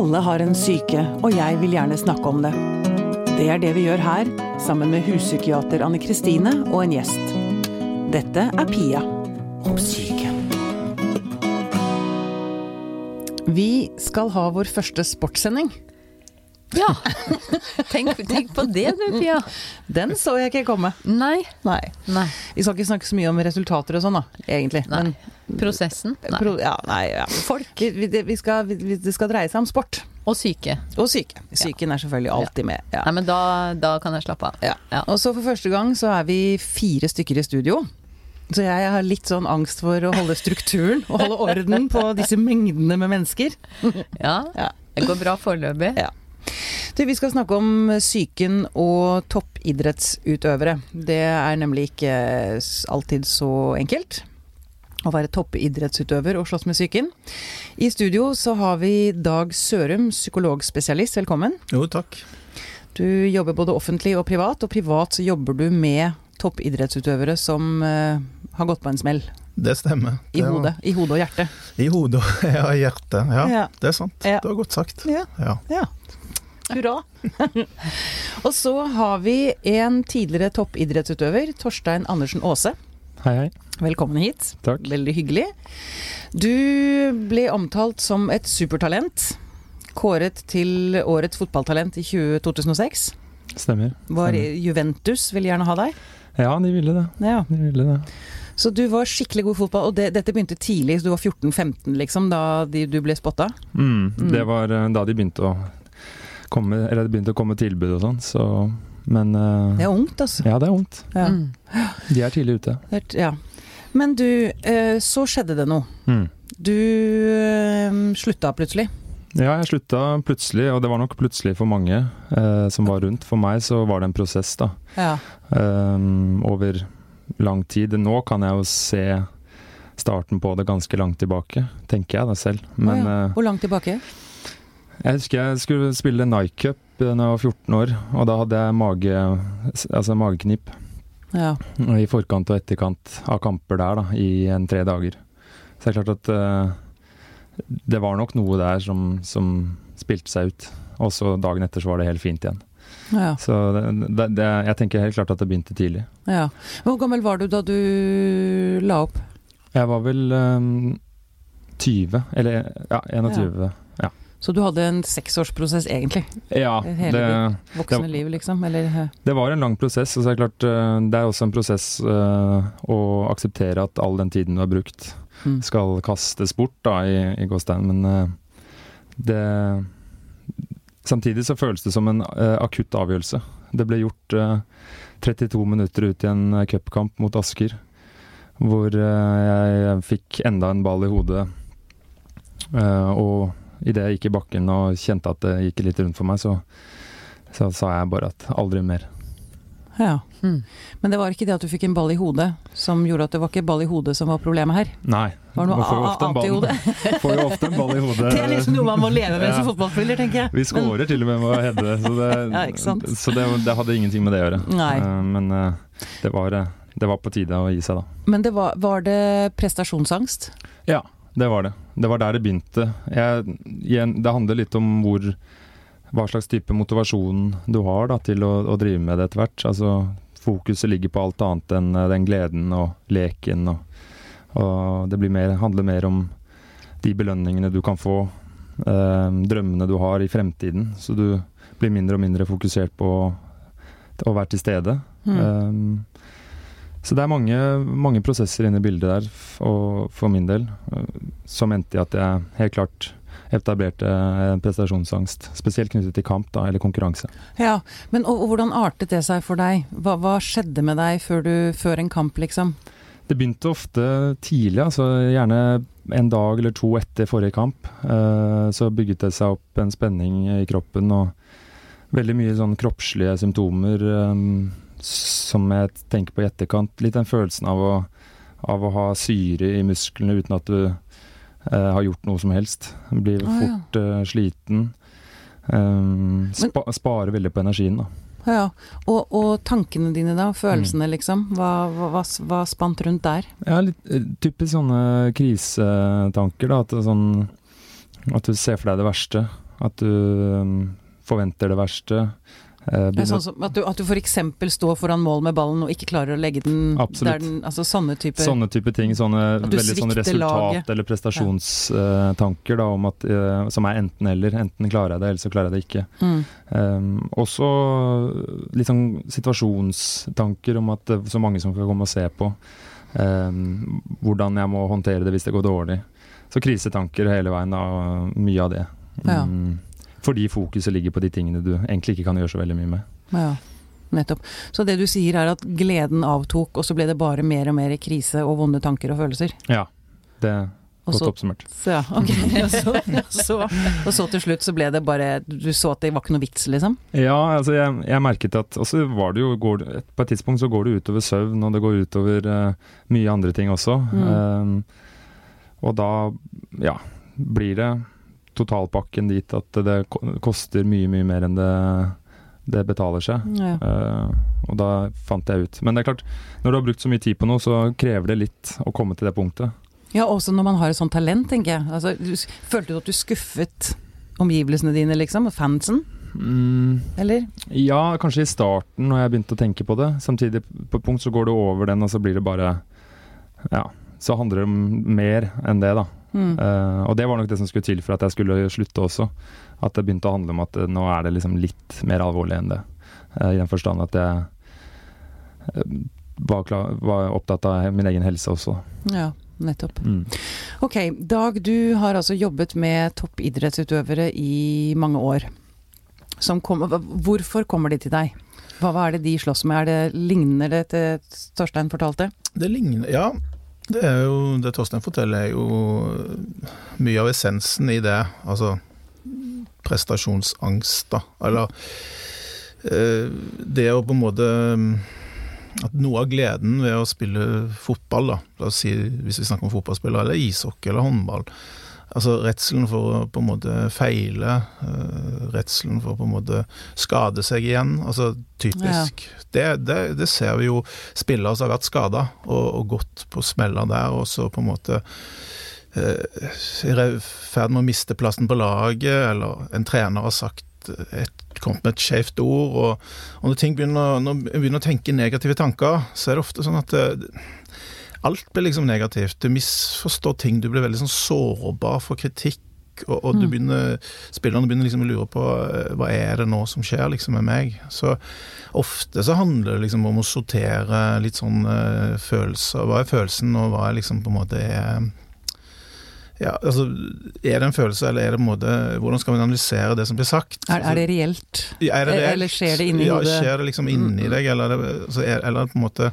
Alle har en syke, og jeg vil gjerne snakke om det. Det er det vi gjør her, sammen med huspsykiater Anne Kristine og en gjest. Dette er Pia om syke. Vi skal ha vår første sportssending. Ja. Tenk, tenk på det du, Pia. Den så jeg ikke komme. Nei. Nei. Nei. Vi skal ikke snakke så mye om resultater og sånn, da, egentlig. Nei. Men, Prosessen. Nei. pro, ja, nei, ja. Folk. Vi, vi, vi skal, vi, det skal dreie seg om sport. Og syke. Og syke. Psyken er selvfølgelig alltid med. Ja. Nei, men da, da kan jeg slappe av. Ja. Ja. Og så for første gang så er vi fire stykker i studio. Så jeg har litt sånn angst for å holde strukturen og holde orden på disse mengdene med mennesker. Ja. Ja. Det går bra foreløpig. Ja. Du, vi skal snakke om psyken og toppidrettsutøvere. Det er nemlig ikke alltid så enkelt å være toppidrettsutøver og slåss med psyken. I studio så har vi Dag Sørum, psykologspesialist. Velkommen. Jo, takk. Du jobber både offentlig og privat, og privat så jobber du med toppidrettsutøvere som uh, har gått på en smell Det stemmer. i Det var- hodet, i hodet og hjertet. I hodet og ja, hjertet. Ja, Ja. det er sant. Ja. Det var godt sagt. Ja. Ja. Ja. Hurra. og så har vi en tidligere toppidrettsutøver, Torstein Andersen Aase. Hei, hei. Velkommen hit. Takk. Veldig hyggelig. Du ble omtalt som et supertalent. Kåret til årets fotballtalent i 20, 2006. Stemmer. Var Juventus ville gjerne ha deg. Ja, de ville det. Ja. De ville det. Så du var skikkelig god i fotball, og det, dette begynte tidlig, så du var 14-15 liksom, da de, du ble spotta? Mm, Mm. Det var eh, da de begynte å komme Eller det begynte å komme tilbud og sånn, så Men uh, Det er ungt, altså. Ja, det er ungt. Ja. Mm. De er tidlig ute. Ja. Men du, uh, så skjedde det noe. Mm. Du uh, slutta plutselig. Ja, jeg slutta plutselig, og det var nok plutselig for mange eh, som var rundt. For meg så var det en prosess, da. Ja. eh, over lang tid. Nå kan jeg jo se starten på det ganske langt tilbake, tenker jeg da selv. Men Å ja. eh, Hvor langt tilbake? Jeg husker jeg skulle spille Nike Cup da jeg var 14 år, og da hadde jeg mage, altså mageknip Ja. i forkant og etterkant av kamper der da, i en tre dager. Så det er klart at uh, det var nok noe der som, som spilte seg ut. Og så dagen etter så var det helt fint igjen. Ja. Så det, det, det, jeg tenker helt klart at det begynte tidlig. ja. Hvor gammel var du da du la opp? Jeg var vel um, 20, eller ja, 21. Ja, Så du hadde en seksårsprosess egentlig? ja Hele det, Voksne Det- liv, liksom? Eller Det var en lang prosess, og så er det klart eh, det er også en prosess uh, å akseptere at all den tiden du har brukt mm. skal kastes bort da, i, i gåstein, men uh, det Samtidig så føles det som en eh, akutt avgjørelse. Det ble gjort eh, 32 minutter ut i en eh, cupkamp mot Asker, hvor eh, jeg fikk enda en ball i hodet. Eh, og idet jeg gikk i bakken og kjente at det gikk litt rundt for meg, så, så sa jeg bare at aldri mer. Ja. Mm. Men det var ikke det at du fikk en ball i hodet som gjorde at det var ikke ball i hodet som var problemet her? Nei. Var det noe man får ofte en annet i hodet? Får jo ofte en ball i hodet. Det er liksom noe man må leve med Ja. som fotballspiller, tenker jeg. Vi skårer til og med med å heade, så, det, Ja, ikke sant? så det, det hadde ingenting med det å gjøre. Nei. Eh, men eh, det, var, eh, det var på tide å gi seg, da. Men det var, var det prestasjonsangst? Ja, det var det. Det var der det begynte. Jeg, igjen, det handler litt om hvor hva slags type motivasjon du har da, til å, å drive med det etter hvert. Altså, fokuset ligger på alt annet enn eh, den gleden og leken. Og, og det blir mer, handler mer om de belønningene du kan få, eh, drømmene du har i fremtiden. Så du blir mindre og mindre fokusert på å være til stede. Mm. Um, så det er mange, mange prosesser inne i bildet der, og for min del, uh, som endte i at jeg helt klart etablerte prestasjonsangst. Spesielt knyttet til kamp, da, eller konkurranse. Ja, men og, og hvordan artet det seg for deg? Hva, hva skjedde med deg før, du, før en kamp, liksom? Det begynte ofte tidlig, altså gjerne en dag eller to etter forrige kamp. Uh, så bygget det seg opp en spenning i kroppen og veldig mye sånn kroppslige symptomer um, som jeg tenker på i etterkant. Litt den følelsen av å, av å ha syre i musklene uten at du eh, har gjort noe som helst. Blir ja. fort eh, sliten. Um, spa, sparer veldig på energien, da. Ja, og, og tankene dine da, følelsene Mm. liksom, hva, hva, hva, spant rundt der? Ja, litt eh, typisk sånne krisetanker, da. At, sånn, at du ser for deg det verste. At du um, forventer det verste. Eh, Ja, sånn som at du, at du f.eks. står foran mål med ballen og ikke klarer å legge den Absolutt. der den Altså sånne typer Sånne type ting. Sånne veldig sånne resultat- laget. eller prestasjonstanker da, om at, uh, som er enten-eller. Enten klarer jeg det, eller så klarer jeg det ikke. mm. Um, også litt sånn situasjonstanker om at det er så mange som kan komme og se på. Um, hvordan jeg må håndtere det hvis det går dårlig. Så krisetanker hele veien, da. Mye av det. Ja. Fordi fokuset ligger på de tingene du egentlig ikke kan gjøre så veldig mye med. Ja, nettopp. Så det du sier er at gleden avtok, og så ble det bare mer og mer krise og vonde tanker og følelser? Ja, det er godt oppsummert. så, ja, okay. og, så, og, så, og så til slutt så ble det bare Du så at det var ikke noe vits, liksom? Ja, altså jeg, jeg merket at Og så var det jo går, På et tidspunkt så går det utover søvn, og det går utover uh, mye andre ting også. Mm. Um, og da, ja, blir det totalpakken dit at det koster mye, mye mer enn det, det betaler seg. Ja. Uh, og da fant jeg ut. Men det er klart, når du har brukt så mye tid på noe, så krever det litt å komme til det punktet. ja, også når man har et sånt talent, tenker jeg. Altså, du, følte du at du skuffet omgivelsene dine, liksom? og Fansen? Mm, Eller? ja, kanskje i starten når jeg begynte å tenke på det. Samtidig på et punkt så går det over den, og så blir det bare Ja, så handler det om mer enn det, da. Mm. Eh, og det var nok det som skulle til for at jeg skulle slutte også. At det begynte å handle om at uh, nå er det liksom litt mer alvorlig enn det. Uh, I den forstand at jeg var, klar, var opptatt av min egen helse også. Ja, nettopp. Mm. Ok, Dag, du har altså jobbet med toppidrettsutøvere i mange år. Som kom, hvorfor kommer de til deg? Hva, hva er det de slåss med? Er det, ligner det til Torstein fortalte? Det ligner Ja, det er jo Det Torstein forteller, er jo mye av essensen i det. Altså prestasjonsangst, da. Eller eh, det å på en måte At noe av gleden ved å spille fotball, da, la oss si hvis vi snakker om fotballspillere, eller ishockey eller håndball Altså redselen for å på en måte feile, uh, redselen for å på en måte skade seg igjen. Altså typisk. Det, det, det ser vi jo spillere som har vært skada og, og gått på smeller der, og så på en måte eh, er i ferd med å miste plassen på laget, eller en trener har sagt et, kommet med et skjevt ord. Og, og når ting begynner, når begynner å tenke negative tanker, så er det ofte sånn at det, alt blir liksom negativt. Du misforstår ting, du blir veldig sånn sårbar for kritikk. Og, og du Mm. begynner, spillerne begynner liksom å lure på eh, hva er det nå som skjer liksom med meg. Så ofte så handler det liksom om å sortere litt sånn eh, følelser. Hva er følelsen, og hva er liksom på en måte er ja, altså, Er det en følelse, eller er det på en måte Hvordan skal vi analysere det som blir sagt? Er, er det reelt? Ja, er det reelt? Eller skjer det inni ja, hodet? Skjer det liksom inni Mm. deg, eller, er altså, er, eller på en måte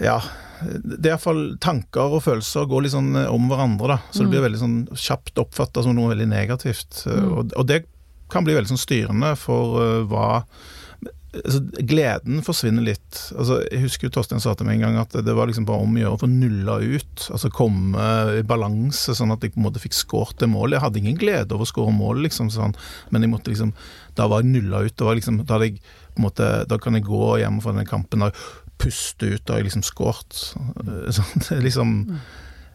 Ja. Det er iallfall tanker og følelser går litt sånn eh, om hverandre, da. Så det Mm. blir veldig sånn kjapt oppfatta som noe veldig negativt. Eh, Mm. Og, og det kan bli veldig sånn styrende for uh, hva altså, Gleden forsvinner litt. Altså, jeg husker jo Torstein sa til meg en gang at det var liksom bare om å gjøre å få nulla ut. Altså komme i balanse, sånn at jeg på en måte fikk skåret det målet. Jeg hadde ingen glede over å skåre mål, liksom, sånn. men jeg måtte liksom Da var jeg nulla ut. Det var liksom, da, hadde jeg, på en måte, da kan jeg gå hjem fra den kampen og puste ut. Da jeg liksom skåret. Sånn, det er liksom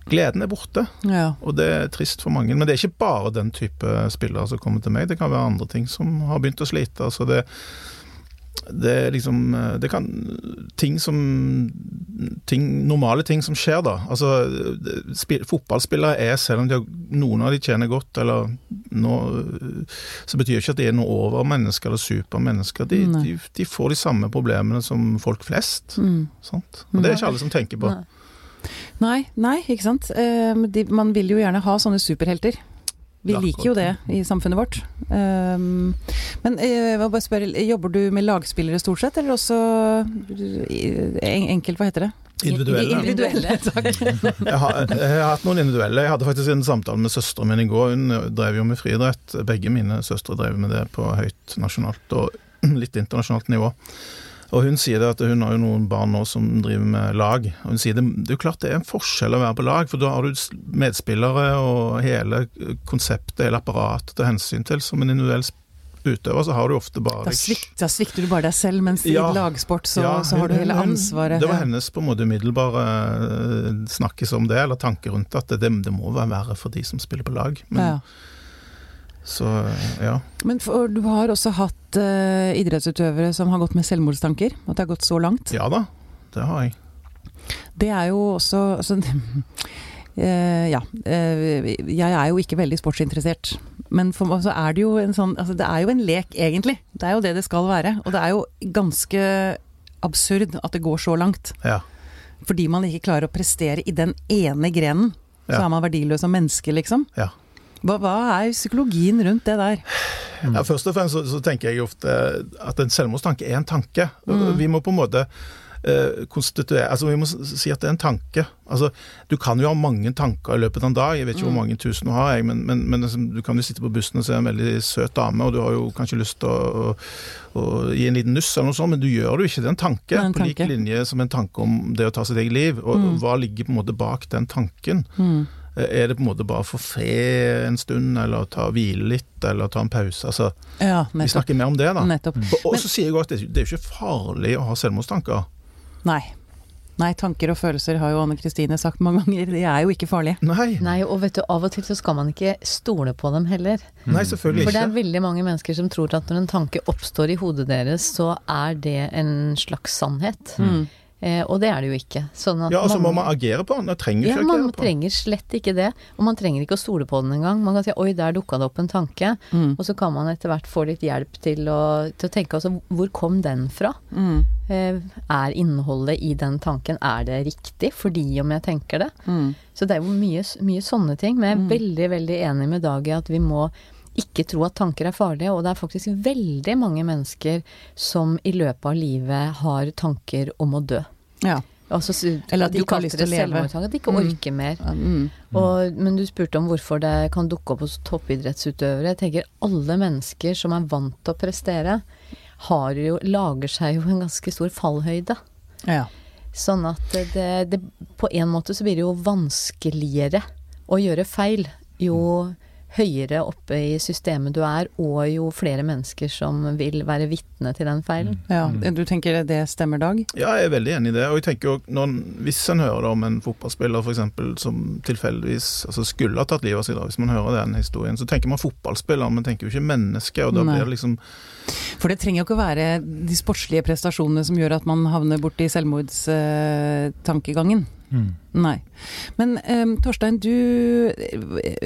Gleden er borte. Ja. Og det er trist for mange. Men det er ikke bare den type spillere som kommer til meg. Det kan være andre ting som har begynt å slite. Altså det, det er liksom Det kan Ting som ting, Normale ting som skjer, da. Altså spill, Fotballspillere er, selv om de har, noen av de tjener godt, eller nå, så betyr ikke at det er noe overmennesker eller supermennesker. De, de, de får de samme problemene som folk flest. Mm. Sant? Og det er ikke alle som tenker på. Nei. Nei, ikke sant. Eh, de, man vil jo gjerne ha sånne superhelter. Vi liker jo det i samfunnet vårt. Um, men eh, jeg må bare spørre, jobber du med lagspillere stort sett, eller også eh, enkelt, hva heter det? Individuelle. Individuelle, takk. Jeg har, jeg har hatt noen individuelle. Jeg hadde faktisk en samtale med søsteren min i går. Hun drev jo med friidrett. Begge mine søstre drev med det på høyt nasjonalt og litt internasjonalt nivå. Og hun sier det at hun har jo noen barn nå som driver med lag. Og hun sier det, det er jo klart det er en forskjell å være på lag, for da har du medspillere og hele konseptet, hele apparatet til hensyn til. Som en individuell sp- utøver så har du ofte bare Da, svikt, da svikter du bare deg selv, mens Ja. i lagsport så, Ja, så har du hele hun- ansvaret. Det var hennes på en måte umiddelbare eh, snakkes om det, eller tanke rundt at det, det må være verre for de som spiller på lag. Men Ja. Så ja. Men for, du har også hatt uh, idrettsutøvere som har gått med selvmordstanker? At det har gått så langt? Ja da, det har jeg. Det er jo også altså, uh, Ja. jeg er jo ikke veldig sportsinteressert. Men for meg så er det jo en sånn altså, Det er jo en lek, egentlig. Det er jo det det skal være. Og det er jo ganske absurd at det går så langt. Ja. Fordi man ikke klarer å prestere i den ene grenen. Så Ja. er man verdiløs som menneske, liksom. Ja. Hva, hva er psykologien rundt det der? Ja, først og fremst så, så tenker jeg ofte at en selvmordstanke er en tanke. Mm. Vi må på en måte eh, konstituere Altså vi må si at det er en tanke. Altså, du kan jo ha mange tanker i løpet av en dag. Jeg vet ikke hvor mange tusen du har, jeg, men, men, men liksom, du kan jo sitte på bussen og se en veldig søt dame, og du har jo kanskje lyst til å, å, å gi en liten nuss eller noe sånt, men du gjør det jo ikke. Det er en tanke. en tanke. På lik linje som en tanke om det å ta sitt eget liv. Og Mm. hva ligger på en måte bak den tanken? Mm. Eh, Er det på en måte bare å få fred en stund, eller ta hvile litt, eller ta en pause? Altså, Ja, vi snakker mer om det, da. nettopp. Og så sier jeg også at det, det er jo ikke farlig å ha selvmordstanker. Nei. Nei, tanker og følelser har jo Anne Kristine sagt mange ganger. De er jo ikke farlige. Nei, Nei, og vet du, av og til så skal man ikke stole på dem heller. nei selvfølgelig ikke. For det er veldig mange mennesker som tror at når en tanke oppstår i hodet deres, så er det en slags sannhet. Mm. Eh, og det er det jo ikke. Sånn at Ja, altså man, må man agere på den. man trenger ja, man agere på den. trenger slett ikke det. Og man trenger ikke å stole på den engang. Man kan si 'oi, der dukka det opp en tanke'. Mm. Og så kan man etter hvert få litt hjelp til å, til å tenke altså hvor kom den fra? Mm. Eh, er innholdet i den tanken, er det riktig fordi om jeg tenker det? Mm. Så det er jo mye, mye sånne ting. Men jeg er veldig, veldig enig med Dag i at vi må ikke tro at tanker er farlige. Og det er faktisk veldig mange mennesker som i løpet av livet har tanker om å dø. Ja. Altså, Eller at de ikke har lyst til å leve. At de ikke Mm. orker mer. Mm. Og, men du spurte om hvorfor det kan dukke opp hos toppidrettsutøvere. Jeg tenker alle mennesker som er vant til å prestere, har jo, lager seg jo en ganske stor fallhøyde. ja. Sånn at det, det På en måte så blir det jo vanskeligere å gjøre feil jo høyere oppe i systemet du er, og jo flere mennesker som vil være vitne til den feilen. ja. Du tenker det stemmer, Dag? Ja, jeg er veldig enig i det. Og jeg tenker jo, når, Hvis en hører om en fotballspiller for eksempel, som tilfeldigvis altså skulle ha tatt livet av seg, da, hvis man hører den historien, så tenker man fotballspiller, men tenker jo ikke menneske. og da Nei. blir det liksom For det trenger jo ikke å være de sportslige prestasjonene som gjør at man havner borti selvmordstankegangen. Mm. Nei. Men um, Torstein, du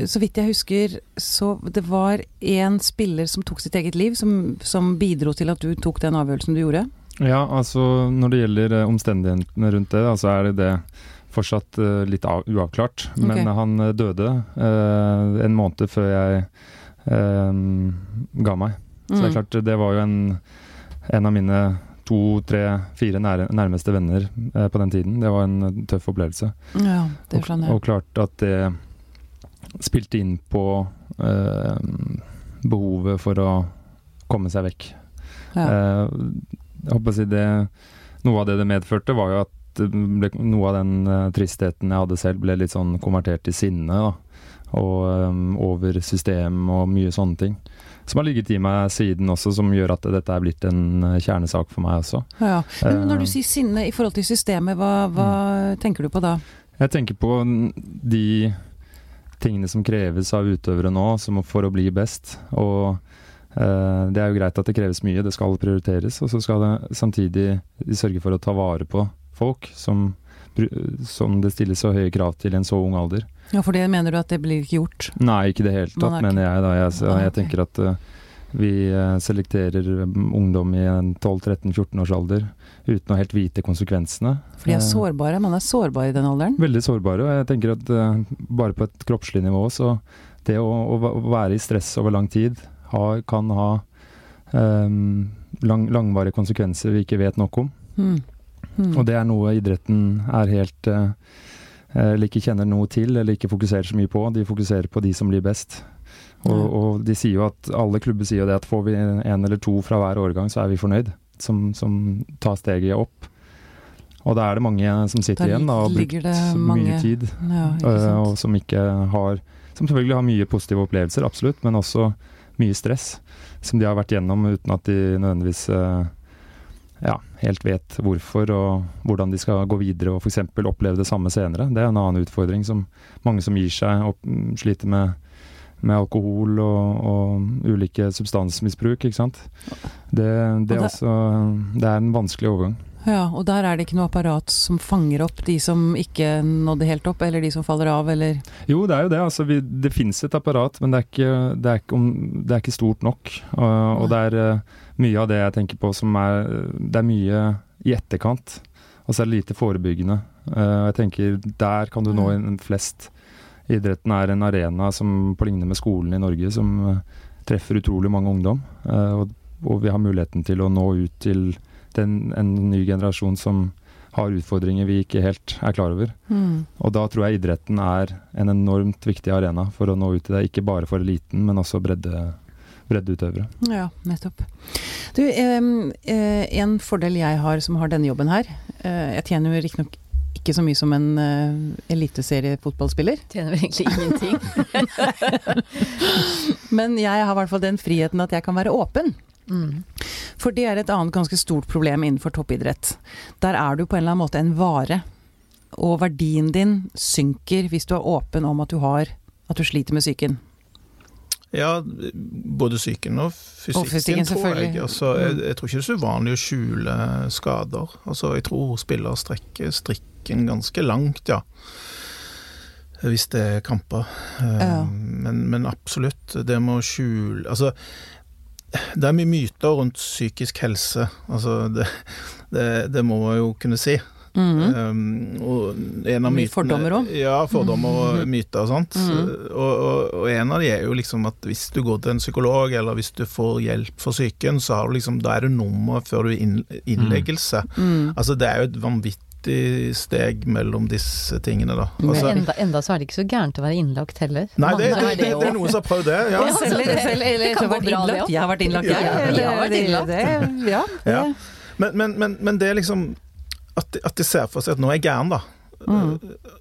Så vidt jeg husker, så det var en spiller som tok sitt eget liv, som, som bidro til at du tok den avgjørelsen du gjorde? Ja, altså når det gjelder eh, omstendighetene rundt det, så så er det det fortsatt uh, litt av, uavklart. Men Ok. han eh, døde uh, en måned før jeg uh, ga meg. Så det er Mm. klart, det var jo en, en av mine to, tre, fire nære, nærmeste venner eh, på den tiden. Det var en tøff opplevelse. Ja, det Og, skjønner jeg. og klart at det spilte inn på eh, behovet for å komme seg vekk. Ja. Eh, jeg håper å si det Noe av det det medførte, var jo at ble, noe av den eh, tristheten jeg hadde selv, ble litt sånn konvertert til sinne. Da. Og um, over system og mye sånne ting. Som har ligget i meg siden også, som gjør at dette er blitt en eh, kjernesak for meg også. Ja. Men når du Eh, sier sinne i forhold til systemet, hva, hva tenker du på da? Jeg tenker på de tingene som kreves av utøvere nå som for å bli best. Og eh, det er jo greit at det kreves mye, det skal prioriteres. Og så skal det samtidig sørge for å ta vare på folk som, som det stilles så høye krav til i en så ung alder. Ja, For det mener du at det blir ikke gjort? Nei, ikke i det hele tatt, er mener jeg da. Jeg, Ah, jeg tenker at uh, vi eh, selekterer um, ungdom i en 12-13-14 års alder uten å helt vite konsekvensene. For de er Eh, sårbare. Man er sårbar i den alderen. Veldig sårbare. Og jeg tenker at uh, bare på et kroppslig nivå, så det å, å være i stress over lang tid ha, kan ha um, lang, langvarige konsekvenser vi ikke vet nok om. Mm. Mm. Og det er noe idretten er helt eh, Eller ikke kjenner noe til, eller ikke fokuserer så mye på. De fokuserer på de som blir best. Og, og de sier jo at alle klubber sier jo det at får vi en eller to fra hver årgang, så er vi fornøyd. Som, som tar steget opp. Og da er det mange som sitter Der igjen da, og har brukt mange, mye tid. Ja, øh, og som ikke har Som selvfølgelig har mye positive opplevelser, absolutt, men også mye stress. Som de har vært gjennom uten at de nødvendigvis øh, ja, helt vet hvorfor og hvordan de skal gå videre og f.eks. oppleve det samme senere. Det er en annen utfordring som mange som gir seg og sliter med med alkohol og, og ulike substansmisbruk, ikke sant. Det, det, er også Det er en vanskelig overgang. Ja, og der er det ikke noe apparat som fanger opp de som ikke nådde helt opp, eller de som faller av, eller Jo, det er jo det. Altså, vi, det fins et apparat, men det er ikke, det er ikke, det er ikke stort nok. Og, og det er eh, mye av det jeg tenker på som er Det er mye i etterkant, og så er det lite forebyggende. Eh, jeg tenker der kan du nå inn flest. Idretten er en arena som på lignende med skolen i Norge, som eh, treffer utrolig mange ungdom. Eh, og, og vi har muligheten til å nå ut til den, en ny generasjon som har utfordringer vi ikke helt er klar over. Og da tror jeg idretten er en enormt viktig arena for å nå ut til det. Ikke bare for eliten, men også bredde, breddeutøvere. Ja, nettopp. Du, eh, en fordel jeg har som har denne jobben her eh, Jeg tjener jo riktignok ikke så mye som en uh, eliteseriefotballspiller, Tjener vel egentlig ingenting. men jeg har i hvert fall den friheten at jeg kan være åpen. Mm. For det er et annet ganske stort problem innenfor toppidrett. Der er du på en eller annen måte en vare. Og verdien din synker hvis du er åpen om at du har at du sliter med psyken. Ja, både psyken og fysikken, Og fysikken, tror jeg. Altså, jeg. Jeg tror ikke det er så uvanlig å skjule skader. Altså, jeg tror spiller strekker strikken ganske langt, ja. Hvis det er kamper. Eh, Ja. Men, men absolutt, det med å skjule Altså, det er mye myter rundt psykisk helse. Altså, det, det, det må man jo kunne si. Mhm. Um, og en av Mye mytene- fordommer også. Ja, fordommer og myter og sånt. Mm. og, og, og en av de er jo liksom at hvis du går til en psykolog, eller hvis du får hjelp for psyken, så har du liksom, da er du nummer før du er inn, innleggelse. Mm. Altså det er jo et vanvittig steg mellom disse tingene, da. Men Altså, enda, enda så er det ikke så gærent å være innlagt heller. nei, det, det, det, det er noen som har prøvd det. Ja. Ja. Selv, selv, eller, det kan gå bra, det òg. Jeg har vært innlagt, jeg. ja, ja, jeg har vært innlagt. Ja, Ja. Men, men, men, men det er liksom at, at de ser for seg at nå er jeg gæren, da. Mm.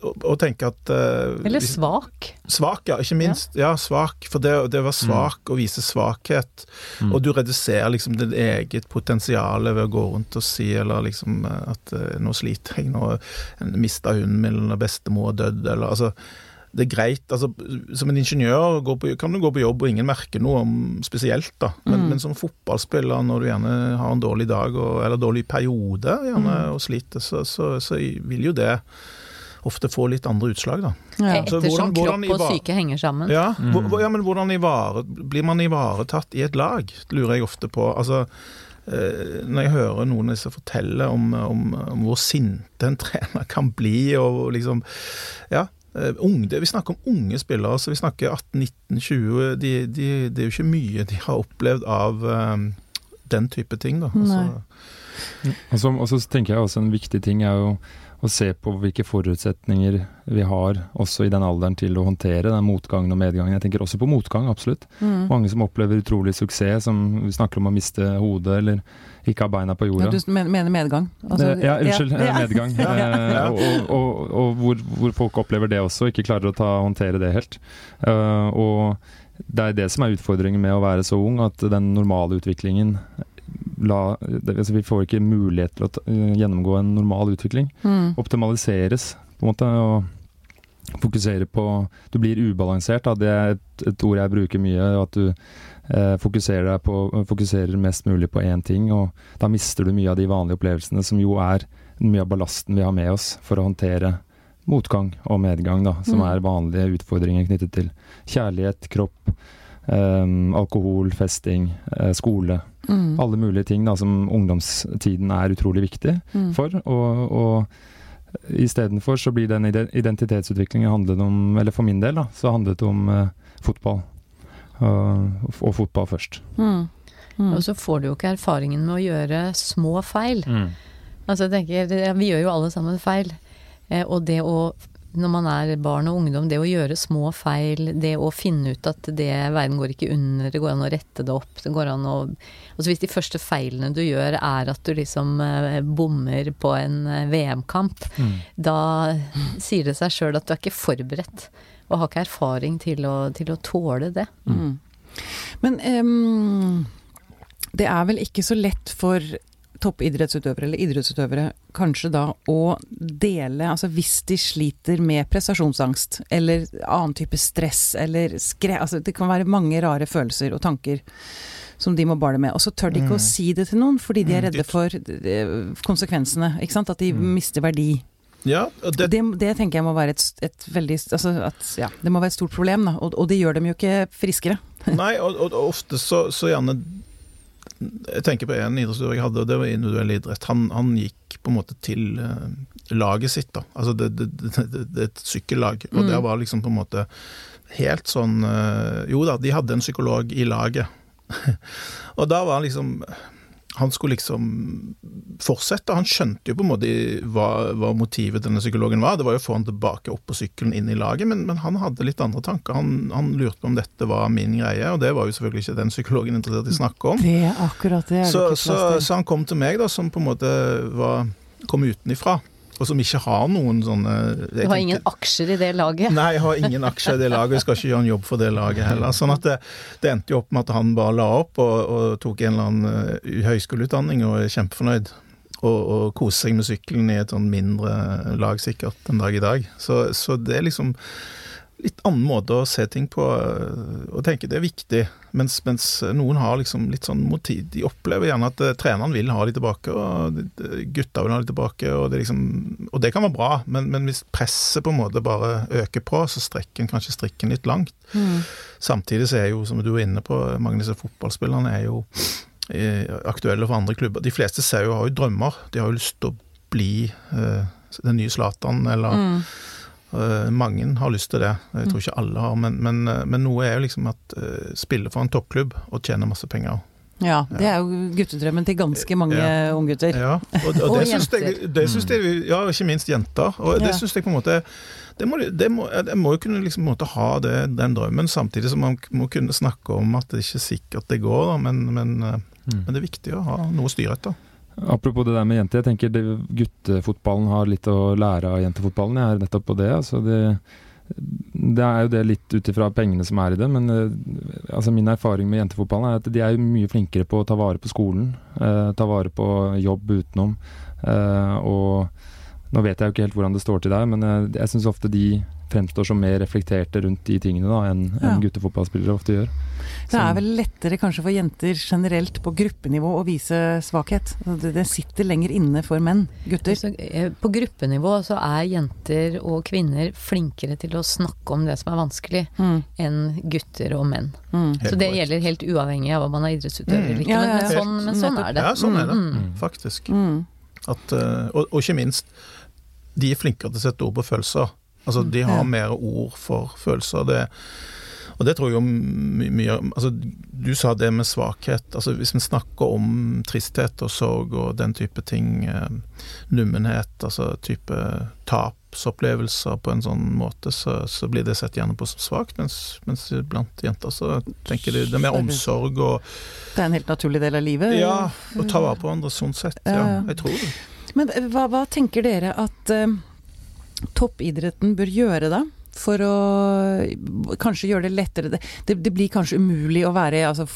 Og, og tenker at uh, Eller svak. Svak, ja. Ikke minst. Ja, svak. For det, det å være svak og vise svakhet, Mm. og du reduserer liksom ditt eget potensial ved å gå rundt og si eller liksom eh, at uh, nå sliter jeg, nå mista hunden min, eller bestemor er dødd, eller altså det er greit. altså Som en ingeniør på, kan du gå på jobb og ingen merker noe om spesielt, da. Men, Mm. men som fotballspiller, når du gjerne har en dårlig dag og, eller dårlig periode gjerne, og sliter, så, så, så vil jo det ofte få litt andre utslag, da. ja. Ettersom hvordan- hvordan kropp og syke henger sammen. Ja, Mm. ja men hvordan ivare, blir man ivaretatt i et lag, lurer jeg ofte på. Altså, eh, når jeg hører noen av disse fortelle om, om, om hvor sinte en trener kan bli, og liksom Ja. Eh, Unge, vi snakker om unge spillere, så vi snakker 18-19-20. De, de, det er jo ikke mye de har opplevd av eh, den type ting, da. Altså, Og så, og så tenker jeg også en viktig ting er jo å se på hvilke forutsetninger vi har også i den alderen til å håndtere den motgangen og medgangen. Jeg tenker også på motgang, absolutt. Mm. Mange som opplever utrolig suksess, som vi snakker om å miste hodet eller ikke ha beina på Ja, jorda. du mener medgang? Altså, Eh, ja, unnskyld. ja, eh. Medgang. Ja. Eh, og og, og hvor, hvor folk opplever det også, ikke klarer å ta, håndtere det helt. Uh, og det er det som er utfordringen med å være så ung, at den normale utviklingen la, altså Vi får ikke mulighet til å ta, gjennomgå en normal utvikling. Mm. Optimaliseres, på en måte. og Fokusere på Du blir ubalansert, da. det er et, et ord jeg bruker mye. At du fokuserer, deg på, fokuserer mest mulig på én ting, og da mister du mye av de vanlige opplevelsene, som jo er mye av ballasten vi har med oss for å håndtere motgang og medgang, da, som Mm. er vanlige utfordringer knyttet til kjærlighet, kropp, eh, alkohol, festing, eh, skole. Mm. Alle mulige ting da, som ungdomstiden er utrolig viktig Mm. for. Og, og istedenfor så blir den identitetsutviklingen handlet om, eller for min del, da, så handlet det om eh, fotball. Og, og fotball først. Mm. Mm. Og så får du jo ikke erfaringen med å gjøre små feil. Altså jeg tenker, Vi gjør jo alle sammen feil. Eh, og det å, når man er barn og ungdom, det å gjøre små feil, det å finne ut at det, verden går ikke under, det går an å rette det opp, det går an å Altså hvis de første feilene du gjør er at du liksom eh, bommer på en eh, VM-kamp, da sier det seg sjøl at du er ikke forberedt. Og har ikke erfaring til å, til å tåle det. Mm. Men um, det er vel ikke så lett for toppidrettsutøvere eller idrettsutøvere kanskje da å dele Altså hvis de sliter med prestasjonsangst eller annen type stress eller skre... Altså det kan være mange rare følelser og tanker som de må bale med. Og så tør de ikke Mm. å si det til noen fordi de er Mm, redde for eh, konsekvensene. Ikke sant? At de Mm. mister verdi. Ja, det, Det, det tenker jeg må være et, et veldig Altså at ja, det må være et stort problem, da. Og, og det gjør dem jo ikke friskere. Nei, og, og, ofte så, så gjerne Jeg tenker på en idrettsutøver jeg hadde, og det var individuell idrett. Han, han gikk på en måte til uh, laget sitt, da. Altså det, det, det, det, det er et sykkellag. Og Mm. der var liksom på en måte helt sånn uh, Jo da, de hadde en psykolog i laget. og da var han liksom han skulle liksom fortsette. Han skjønte jo på en måte hva, hva motivet denne psykologen var. Det var jo å få han tilbake opp på sykkelen inn i laget, men, men han hadde litt andre tanker. Han, han lurte på om dette var min greie, og det var jo selvfølgelig ikke den psykologen interessert i å snakke om. Det er akkurat det. Så, så, så han kom til meg, da, som på en måte var, kom utenifra, og som ikke har noen sånne Du har ingen aksjer i det laget. Nei, jeg har ingen aksjer i det laget, jeg skal ikke gjøre en jobb for det laget heller. Sånn at det, det endte jo opp med at han bare la opp og, og tok en eller annen uh, høyskoleutdanning og er kjempefornøyd. Og, og koser seg med sykkelen i et sånn mindre lag sikkert en dag i dag. Så, så det er liksom litt annen måte å se ting på uh, og tenke det er viktig. Mens, mens noen har liksom litt sånn motiv De opplever gjerne at uh, treneren vil ha de tilbake, og gutta vil ha de tilbake. Og det, liksom, og det kan være bra, men, men hvis presset på en måte bare øker på, så strekker en kanskje strikken litt langt. Mm. Samtidig så er jo, som du er inne på, mange av disse fotballspillerne er jo eh, aktuelle for andre klubber. De fleste ser jo, har jo drømmer. De har jo lyst til å bli eh, den nye Zlatan, eller Mm. Eh, mange har lyst til det. Jeg tror ikke alle har, men, men, eh, men noe er jo liksom at eh, spille for en toppklubb og tjene masse penger. Ja, det er jo guttedrømmen til ganske mange Ja. unggutter. Ja, og, og, Og det synes jeg, det syns jeg Ja, ikke minst jenter. Og det Ja. syns jeg på en måte det må, det må, Jeg må jo kunne liksom måte ha det, den drømmen, samtidig som man må kunne snakke om at det ikke er sikkert det går, da, men, men, Mm. men det er viktig å ha noe å styre etter. Apropos det der med jenter, jeg tenker det, guttefotballen har litt å lære av jentefotballen. Jeg er nettopp på det. Altså det, det er jo det litt ut ifra pengene som er i det, men eh, altså min erfaring med jentefotballen er at de er mye flinkere på å ta vare på skolen. eh, ta vare på jobb utenom. eh, og nå vet jeg jo ikke helt hvordan det står til der, men jeg, jeg syns ofte de fremstår som mer reflekterte rundt de tingene da, enn Ja. en guttefotballspillere ofte gjør. Det er vel lettere kanskje for jenter generelt på gruppenivå å vise svakhet. Altså, Det, sitter lenger inne for menn. Gutter. Eh, på gruppenivå så er jenter og kvinner flinkere til å snakke om det som er vanskelig, Mm, enn gutter og menn. mm. Så det gjelder helt uavhengig av om man er idrettsutøver Mm. eller ikke. Ja, Men, ja, men, sånn, men sånn er det. Ja, sånn er det, Mm. faktisk. Mm. At, eh, og, og ikke minst, de er flinkere til å sette ord på følelser. Altså, de har mer ord for følelser. Det, og det tror jeg jo my- mye altså, Du sa det med svakhet. Altså, hvis vi snakker om tristhet og sorg og den type ting, eh, nummenhet, altså type tapsopplevelser på en sånn måte, så, så blir det sett gjerne på som svakt. Mens, mens blant jenter så tenker de det er mer omsorg og Det er en helt naturlig del av livet. Ja, å ta vare på andre sånn sett. Ja. jeg tror det. Men eh, hva, hva tenker dere at uh, toppidretten bør gjøre da? For å kanskje gjøre det lettere det, det, det blir kanskje umulig å være altså,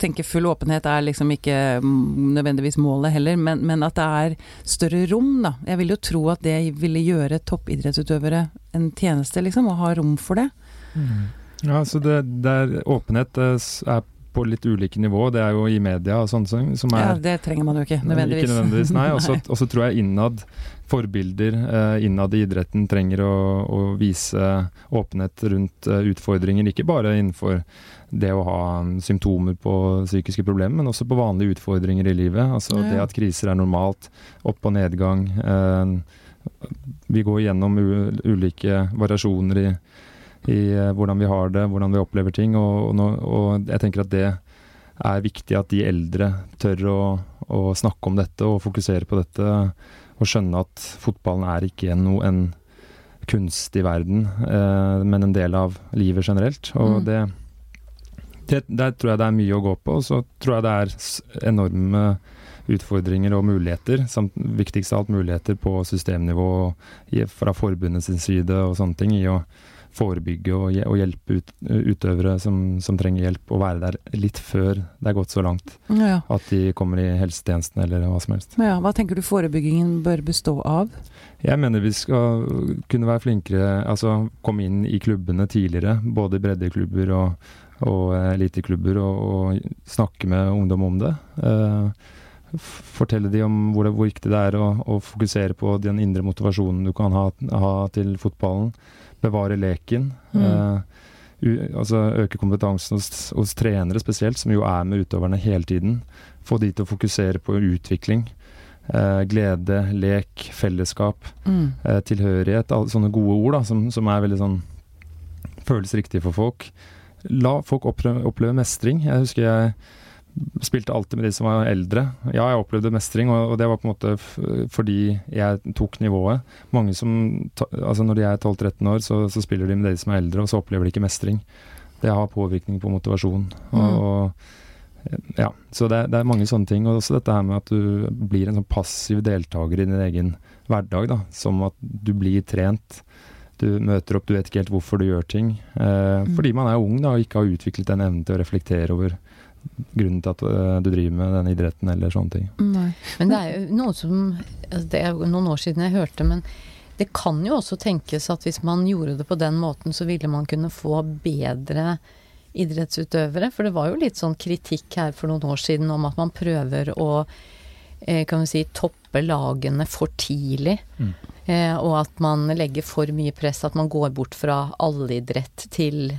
Tenke full åpenhet er liksom ikke mm, nødvendigvis målet heller, men, men at det er større rom, da. Jeg vil jo tro at det ville gjøre toppidrettsutøvere en tjeneste, liksom, å ha rom for det. Ja, så det, det er åpenhet eh, er på litt ulike nivå. Det er jo i media og sånne ting som er Ja, det trenger man jo ikke nødvendigvis. Ikke nødvendigvis, Nei. og så tror jeg innad forbilder eh, innad i idretten trenger å, å vise åpenhet rundt eh, utfordringer. Ikke bare innenfor det å ha mm, symptomer på psykiske problemer, men også på vanlige utfordringer i livet. Altså Ja, det at kriser er normalt. Opp- og nedgang. Eh, vi går gjennom ulike variasjoner i, i eh, hvordan vi har det, hvordan vi opplever ting. Og, og, og jeg tenker at det er viktig at de eldre tør å, å snakke om dette og fokusere på dette. Og skjønne at fotballen er ikke en, no, en kunstig verden, eh, men en del av livet generelt. Og Mm. det, det Der tror jeg det er mye å gå på. Og så tror jeg det er enorme utfordringer og muligheter. Samt viktigst av alt muligheter på systemnivå fra forbundets side og sånne ting. I å forebygge og, og hjelpe ut, utøvere som, som trenger hjelp, og være der litt før det er gått så langt Ja. at de kommer i helsetjenesten eller hva som helst. Ja, hva tenker du forebyggingen bør bestå av? Jeg mener vi skal kunne være flinkere, altså komme inn i klubbene tidligere, både breddeklubber og, og eh, eliteklubber, og, og snakke med ungdom om det. Uh, fortelle de om hvor, det, hvor viktig det er å, å fokusere på den indre motivasjonen du kan ha, ha til fotballen. Bevare leken. Mm. Eh, u, altså øke kompetansen hos, hos trenere spesielt, som jo er med utøverne hele tiden. Få de til å fokusere på utvikling. Eh, glede, lek, fellesskap Mm. eh, tilhørighet, alle sånne gode ord da, som, som er veldig sånn føles riktig for folk. La folk oppleve, oppleve mestring. Jeg husker jeg spilte alltid med de som var eldre. Ja, jeg opplevde mestring, og, det var på en måte fordi jeg tok nivået. Mange som, altså Når de er 12-13 år, så, så spiller de med de som er eldre, og så opplever de ikke mestring. Det har påvirkning på motivasjon. Og, Mm. og ja, så det, det er mange sånne ting. Og også dette her med at du blir en sånn passiv deltaker i din egen hverdag. da, Som at du blir trent. Du møter opp, du vet ikke helt hvorfor du gjør ting. Eh, Mm. Fordi man er ung da, og ikke har utviklet den evnen til å reflektere over grunnen til at eh, du driver med den idretten eller sånne ting. Nei. Men det er jo noe som altså Det er noen år siden jeg hørte, men det kan jo også tenkes at hvis man gjorde det på den måten, så ville man kunne få bedre idrettsutøvere. For det var jo litt sånn kritikk her for noen år siden om at man prøver å eh, kan vi si, toppe lagene for tidlig. Mm. Eh, og at man legger for mye press, at man går bort fra allidrett til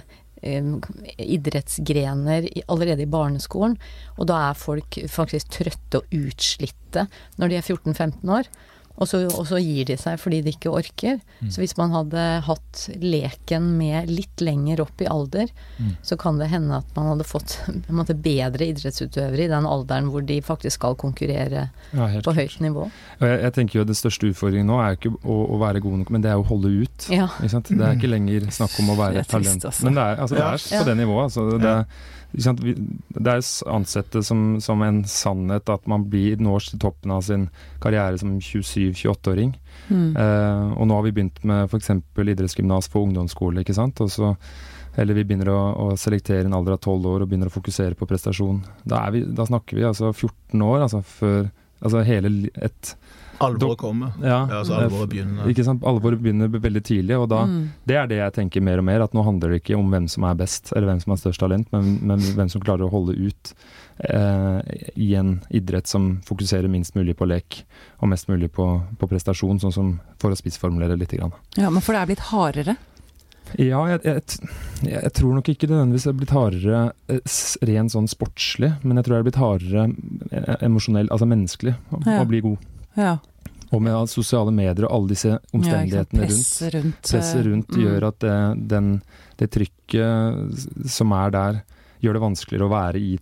idrettsgrener allerede i barneskolen. Og da er folk faktisk trøtte og utslitte når de er 14-15 år. Og så, og så gir de seg fordi de ikke orker. Mm. Så hvis man hadde hatt leken med litt lenger opp i alder, Mm. så kan det hende at man hadde fått en måte, bedre idrettsutøvere i den alderen hvor de faktisk skal konkurrere Ja, på klart. høyt nivå. Jeg, jeg tenker jo Det største utfordringen nå er ikke å, å være god nok, men det er å holde ut. Ja. Ikke sant? Det er ikke lenger snakk om å være et talent. trist, altså. Men det er, altså, det Ja. er på det nivået. Altså, det, er- det er ansett det som, som en sannhet at man blir når til toppen av sin karriere som 27-28-åring. Mm. Eh, og nå har vi begynt med f.eks. idrettsgymnas på ungdomsskole. ikke sant? Og så, eller vi begynner å, å selektere en alder av 12 år og begynner å fokusere på prestasjon. Da, er vi, da snakker vi altså 14 år, altså før altså hele et Alvoret kommer. Ja, Ja, så alvoret begynner. Ikke sant? Alvoret begynner veldig tidlig, og da Mm. det er det jeg tenker mer og mer, at nå handler det ikke om hvem som er best, eller hvem som har størst talent, men, men hvem som klarer å holde ut i en idrett som fokuserer minst mulig på lek, og mest mulig på, på prestasjon, sånn som for å spissformulere litt. Grann. Ja, men for det er blitt hardere. Ja, jeg, jeg, jeg tror nok ikke det nødvendigvis er blitt hardere eh, rent sånn sportslig, men jeg tror det er blitt hardere eh, emosjonell, altså menneskelig, å, Ja. å bli god. Ja. Og med sosiale medier og alle disse Ja, omstendighetene rundt. Presset rundt. presset eh, rundt mm. gjør at det, den, det trykket som er der, gjør det vanskeligere å være i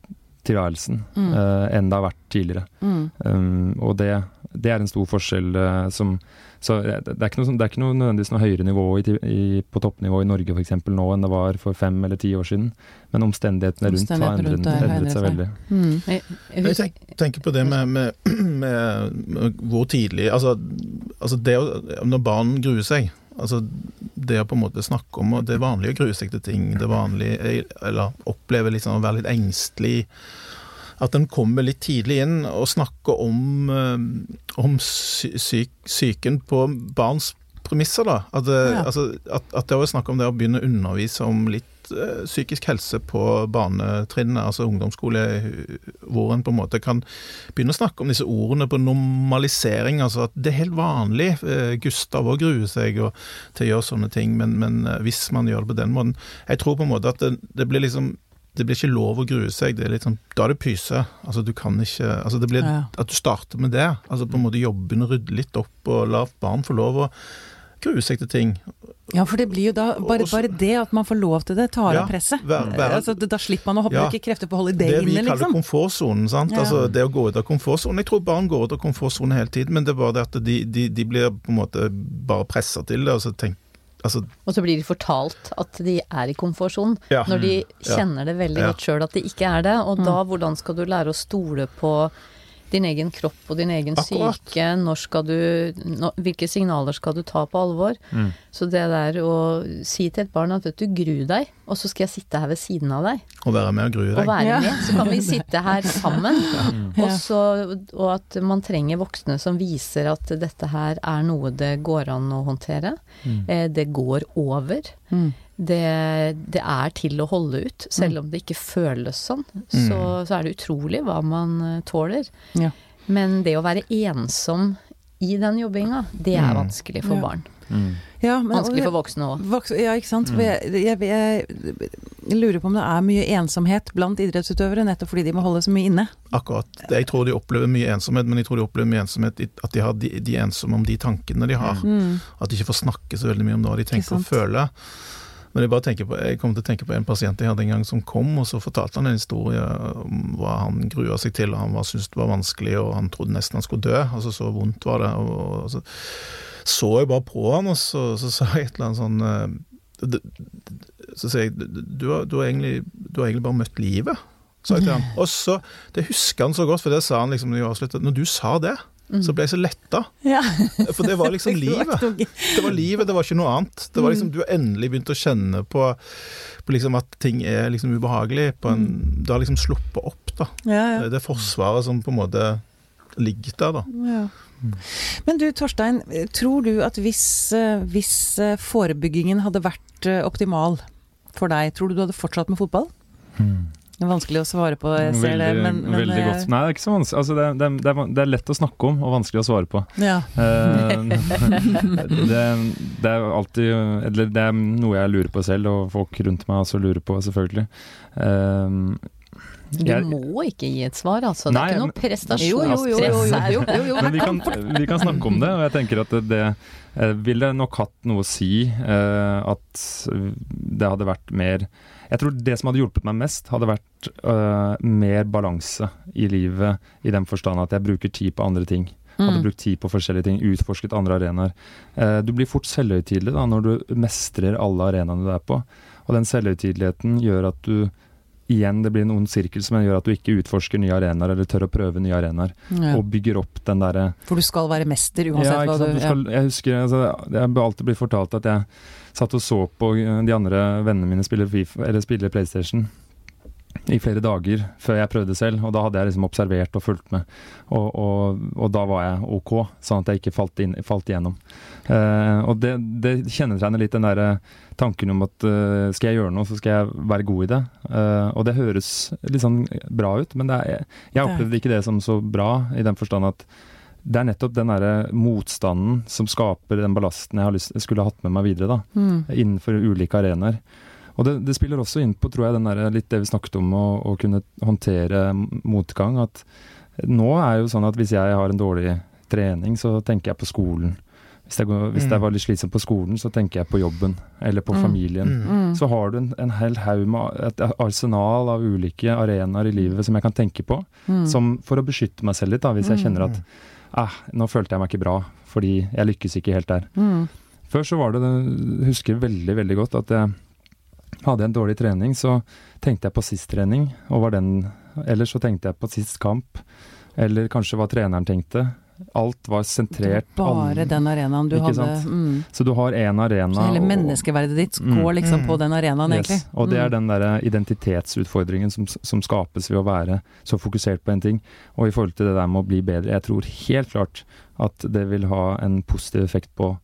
tilværelsen Mm. eh, enn det har vært tidligere. Mm. Um, og det, det er en stor forskjell uh, som Så det, det, er ikke noe, sånn- det er ikke noe nødvendigvis noe høyere nivå i, i, på toppnivå i Norge f.eks. nå enn det var for fem eller ti år siden. Men omstendighetene rundt har Omstendighetene endret, rundt har endret seg veldig. Mm. Jeg, jeg Jeg tenker på det med, med, med, med hvor tidlig Altså, altså det å, når barn gruer seg Altså det å på en måte snakke om Det vanlige vanlig å grue seg til ting. Det vanlige Eller oppleve sånn å være litt engstelig. At en kommer litt tidlig inn og snakker om, eh, om sy syk, psyken på barns premisser. da. At, det- Ja. altså, at, at det er snakk om det å begynne å undervise om litt eh, psykisk helse på barnetrinnet, altså ungdomsskole, hvor en på en måte kan begynne å snakke om disse ordene på normalisering. altså at Det er helt vanlig. eh, Gustav òg gruer seg og, til å gjøre sånne ting, men, men eh, hvis man gjør det på den måten Jeg tror på en måte at det, det blir liksom det blir ikke lov å grue seg. det er litt sånn, Da er det pyse. Altså, du kan ikke, altså det blir. At du starter med det. altså på en måte Jobbe og rydde litt opp, og la barn få lov å til ting. Ja, for det blir jo da Bare, bare det at man får lov til det, tar Ja, av presset. vær- vær- altså, da slipper man å Ja. ikke krefter på å holde det, Det vi kaller liksom. komfortsonen. sant? Ja. Altså Det å gå ut av komfortsonen. Jeg tror barn går ut av komfortsonen hele tiden, men det er bare det at de, de, de blir på en måte bare pressa til det. og så tenk, altså, og så blir de fortalt at de er i komfortsonen, ja. når de Ja. kjenner det veldig Ja. godt sjøl at de ikke er det. Og Mm. da, hvordan skal du lære å stole på din egen kropp og din egen Akkurat. syke. Når skal du når, Hvilke signaler skal du ta på alvor? Mm. Så det der å si til et barn at vet du, gru deg, og så skal jeg sitte her ved siden av deg Og være med og grue og være Ja. med, så kan vi sitte her sammen. Ja. Og, så, og at man trenger voksne som viser at dette her er noe det går an å håndtere. Mm. Eh, det går over. Mm. Det, det er til å holde ut, selv om det ikke føles sånn. Så, så er det utrolig hva man eh, tåler. Ja. Men det å være ensom i den jobbinga, det er Mm. vanskelig for Ja. barn. Mm. Ja, men- Vanskelig for voksne òg. Ja, ikke sant. Mm. jeg, jeg, jeg, jeg lurer på om det er mye ensomhet blant idrettsutøvere, nettopp fordi de må holde så mye inne. Akkurat. Jeg tror de opplever mye ensomhet, men jeg tror de opplever mye ensomhet at de, har, de, de er ensomme om de tankene de har. Mm. At de ikke får snakke så veldig mye om hva de tenker og føler. Men jeg bare tenker på, jeg kom til å tenke på en pasient jeg hadde en gang som kom, og så fortalte han en historie om hva han grua seg til, og han var- syntes det var vanskelig, og han trodde nesten han skulle dø. Altså Så vondt var det. Og, og så så jeg bare på han, og så, så sa jeg et eller annet sånn eh, Så sier jeg du har, du, har egentlig, du har egentlig bare møtt livet, sa jeg til han. Og så, Det husker han så godt, for det sa han liksom når jeg avsluttet. Når du sa det, så ble jeg så letta. Ja. For det var liksom livet. Det var livet, det var ikke noe annet. Det var liksom, Du har endelig begynt å kjenne på, på liksom at ting er liksom ubehagelig. På en, Du har liksom sluppet opp, da. Ja, ja. Det forsvaret som på en måte ligger der, da. Ja. Men du Torstein, tror du at hvis, eh, hvis eh, forebyggingen hadde vært eh, optimal for deg, tror du du hadde fortsatt med fotball? Det er vanskelig å svare på, jeg ser det, men, men veldig eh, godt. Nei, det er ikke så vanskelig. Altså, det, det, det, er, det er lett å snakke om, og vanskelig å svare på. Ja. Uh, det, det er alltid Eller det er noe jeg lurer på selv, og folk rundt meg også lurer på, selvfølgelig. Uh, Du jeg- må ikke gi et svar, altså. Det er ikke noe prestasjon. prestasjonspress her. jo, jo, jo. Men vi kan, vi kan snakke om det, og jeg tenker at det, det ville nok hatt noe å si uh, at det hadde vært mer Jeg tror det som hadde hjulpet meg mest, hadde vært eh, mer balanse i livet, i den forstand at jeg bruker tid på andre ting. Hadde Mm. brukt tid på forskjellige ting, utforsket andre arenaer. Eh, du blir fort selvhøytidelig da, når du mestrer alle arenaene du er på. Og den selvhøytideligheten gjør at du Igjen, det blir en ond sirkel som gjør at du ikke utforsker nye arenaer eller tør å prøve nye arenaer Ja. og bygger opp den derre For du skal være mester uansett ja, hva du? Du skal, Jeg husker altså, Jeg har alltid blitt fortalt at jeg satt og så på de andre vennene mine spille, FIFA, eller spille PlayStation i flere dager før jeg prøvde selv, og da hadde jeg liksom observert og fulgt med. Og, og, og da var jeg ok, sånn at jeg ikke falt, inn, falt igjennom. Uh, og det, det kjennetegner litt den der tanken om at uh, skal jeg gjøre noe, så skal jeg være god i det. Uh, og det høres litt sånn bra ut, men det er, jeg opplevde ikke det som så bra, i den forstand at det er nettopp den derre motstanden som skaper den ballasten jeg har lyst, skulle hatt med meg videre, da, Mm. innenfor ulike arenaer. Og det, det spiller også inn på tror jeg, den der, litt det vi snakket om, å, å kunne håndtere motgang. At nå er jo sånn at hvis jeg har en dårlig trening, så tenker jeg på skolen. Hvis, jeg, hvis Mm. jeg var litt slitsom på skolen, så tenker jeg på jobben eller på Mm. familien. Mm. Så har du en, en hel haug med et arsenal av ulike arenaer i livet som jeg kan tenke på, Mm. som for å beskytte meg selv litt, da, hvis jeg Mm. kjenner at ah, nå følte jeg meg ikke bra, fordi jeg lykkes ikke helt der. Mm. Før så var det, jeg husker veldig, veldig godt at jeg hadde en dårlig trening, så tenkte jeg på sist trening, og var den Eller så tenkte jeg på sist kamp, eller kanskje hva treneren tenkte. Alt var sentrert bare an- den arenaen du hadde. Mm. Så du har én arena Så hele menneskeverdet ditt Mm. går liksom Mm. på den arenaen, egentlig. Og det er Mm. den der identitetsutfordringen som, som skapes ved å være så fokusert på en ting. Og i forhold til det der med å bli bedre, jeg tror helt klart at det vil ha en positiv effekt på,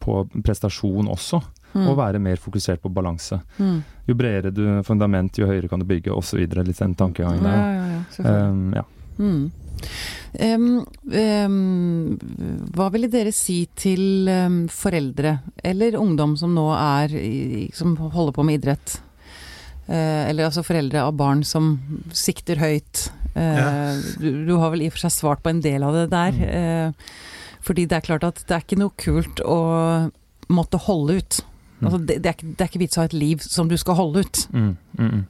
på prestasjon også. Mm. Og være mer fokusert på balanse. Mm. Jo bredere du fundament, jo høyere kan du bygge, osv. Litt den tankegangen Ja, der. ja, ja, selvfølgelig. Um, ja. Mm. Em, um, hva ville dere si til um, foreldre eller ungdom som nå er som holder på med idrett? Uh, eller altså foreldre av barn som sikter høyt. Uh, Ja. du, du har vel i og for seg svart på en del av det der. Eh, fordi det er klart at det er ikke noe kult å måtte holde ut. Mm. Altså, det, det, er ikke, det er ikke vits å ha et liv som du skal holde ut. Mm, mm, mm.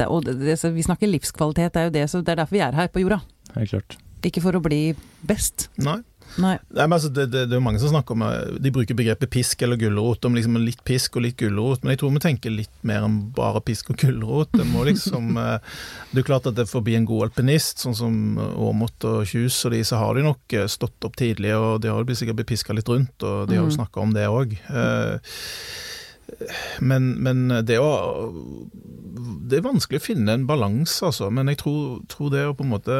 Det, vi snakker livskvalitet, det er jo det, så det er derfor vi er her på jorda. Helt klart. Ikke for å bli best. Nei. Nei. Nei, men altså, det, det, det er jo mange som snakker om eh, De bruker begrepet pisk eller gulrot, om liksom litt pisk og litt gulrot, men jeg tror vi tenker litt mer enn bare pisk og gulrot. Det må liksom eh, Det er klart at det får bli en god alpinist, sånn som Aamodt og Kjus og de, så har de nok eh, stått opp tidlig, og de har jo sikkert blitt piska litt rundt, og de har jo Mm. snakka om det òg. Men, men det å Det er vanskelig å finne en balanse, altså. Men jeg tror, tror det å på en måte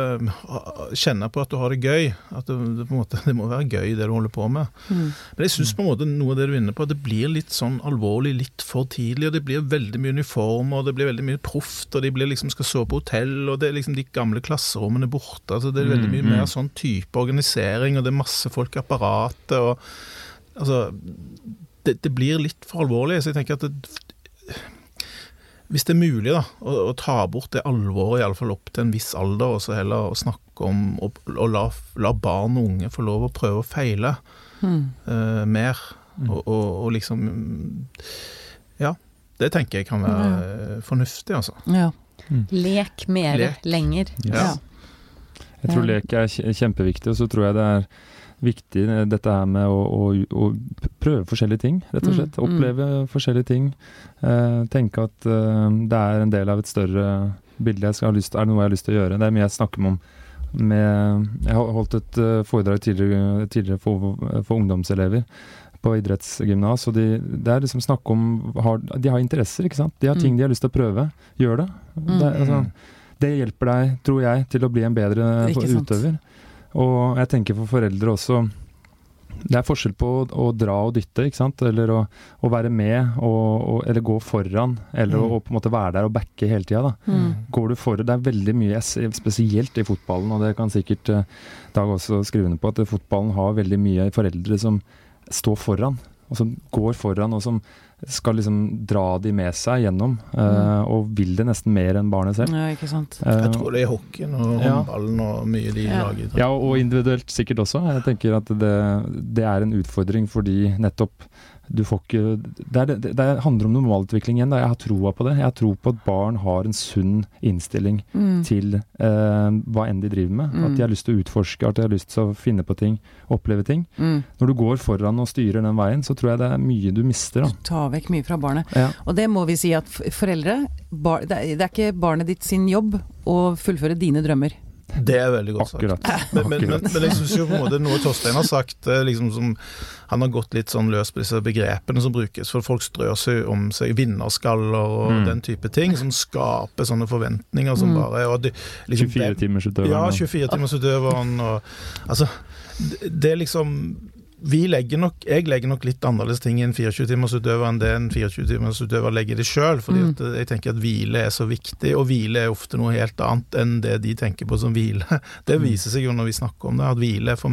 kjenne på at du har det gøy At det, det, på en måte, det må være gøy, det du holder på med. Mm. Men jeg syns på en måte noe av det du er inne på, at det blir litt sånn alvorlig litt for tidlig. Og det blir veldig mye uniformer, og det blir veldig mye proft, og de blir liksom skal sove på hotell, og det er liksom de gamle klasserommene borte. altså Det er veldig mye Mm, mm. mer sånn type organisering, og det er masse folk i apparatet. og altså det, det blir litt for alvorlig, så jeg tenker at det, hvis det er mulig da, å, å ta bort det alvoret, iallfall opp til en viss alder, og så heller å snakke om og, og la, la barn og unge få lov å prøve å feile Mm. uh, mer, Mm. og, og, og liksom Ja, det tenker jeg kan være eh, fornuftig, altså. Ja. Lek mer Lek. lenger. Ja. Jeg tror lek er kjempeviktig, og så tror jeg det er viktig eh, dette her med å, å, å prøve forskjellige ting, rett og Mm, slett. mm. Oppleve forskjellige ting. Eh, tenke at eh, det er en del av et større bilde. Jeg skal ha lyst, er det noe jeg har lyst til å gjøre? Det er mye jeg snakker om med Jeg har holdt et eh, foredrag tidligere, tidligere for, for ungdomselever på idrettsgymnas, og de, det er liksom snakk om har, De har interesser, ikke sant. De har ting Mm. de har lyst til å prøve. Gjør det. det altså, det hjelper deg, tror jeg, til å bli en bedre utøver. sant. Og jeg tenker for foreldre også Det er forskjell på å, å dra og dytte, ikke sant? Eller å, å være med, og, og, eller gå foran. Eller Mm. å, å på en måte være der og backe hele tida. Mm. Går du foran Det er veldig mye, spesielt i fotballen, og det kan sikkert eh, Dag også skrive under på, at fotballen har veldig mye foreldre som står foran. Og som går foran, og som skal liksom dra de med seg gjennom. Uh, og vil det nesten mer enn barnet selv. ja, ikke sant. Uh, Jeg tror det er hockeyen og Ja. håndballen og mye de Ja. lager. Ja, og individuelt sikkert også. Jeg tenker at det, det er en utfordring fordi nettopp du får ikke Det, er, det, handler om normalutvikling igjen. Da. Jeg har troa på det. Jeg har tro på at barn har en sunn innstilling Mm. til eh, hva enn de driver med. Mm. At de har lyst til å utforske, at de har lyst til å finne på ting, oppleve ting. Mm. Når du går foran og styrer den veien, så tror jeg det er mye du mister. Da. tar vekk mye fra barnet. Ja. Og det må vi si at foreldre bar, det, er, det er ikke barnet ditt sin jobb å fullføre dine drømmer. Det er veldig godt sagt. Men, men, men, men jeg syns jo på en måte noe Torstein har sagt, eh, liksom som Han har gått litt sånn løs på disse begrepene som brukes, for folk strør seg om seg vinnerskaller og Mm. den type ting, som skaper sånne forventninger som Mm. bare og det, liksom, 24-timersutøveren. Ja, 24-timersutøveren og Altså, det, det er liksom vi legger nok, Jeg legger nok litt annerledes ting i en 24-timersutøver enn det en 24-timersutøver legger det sjøl. Fordi Mm. jeg tenker at hvile er så viktig, og hvile er ofte noe helt annet enn det de tenker på som hvile. Det Mm. viser seg jo når vi snakker om det, at hvile for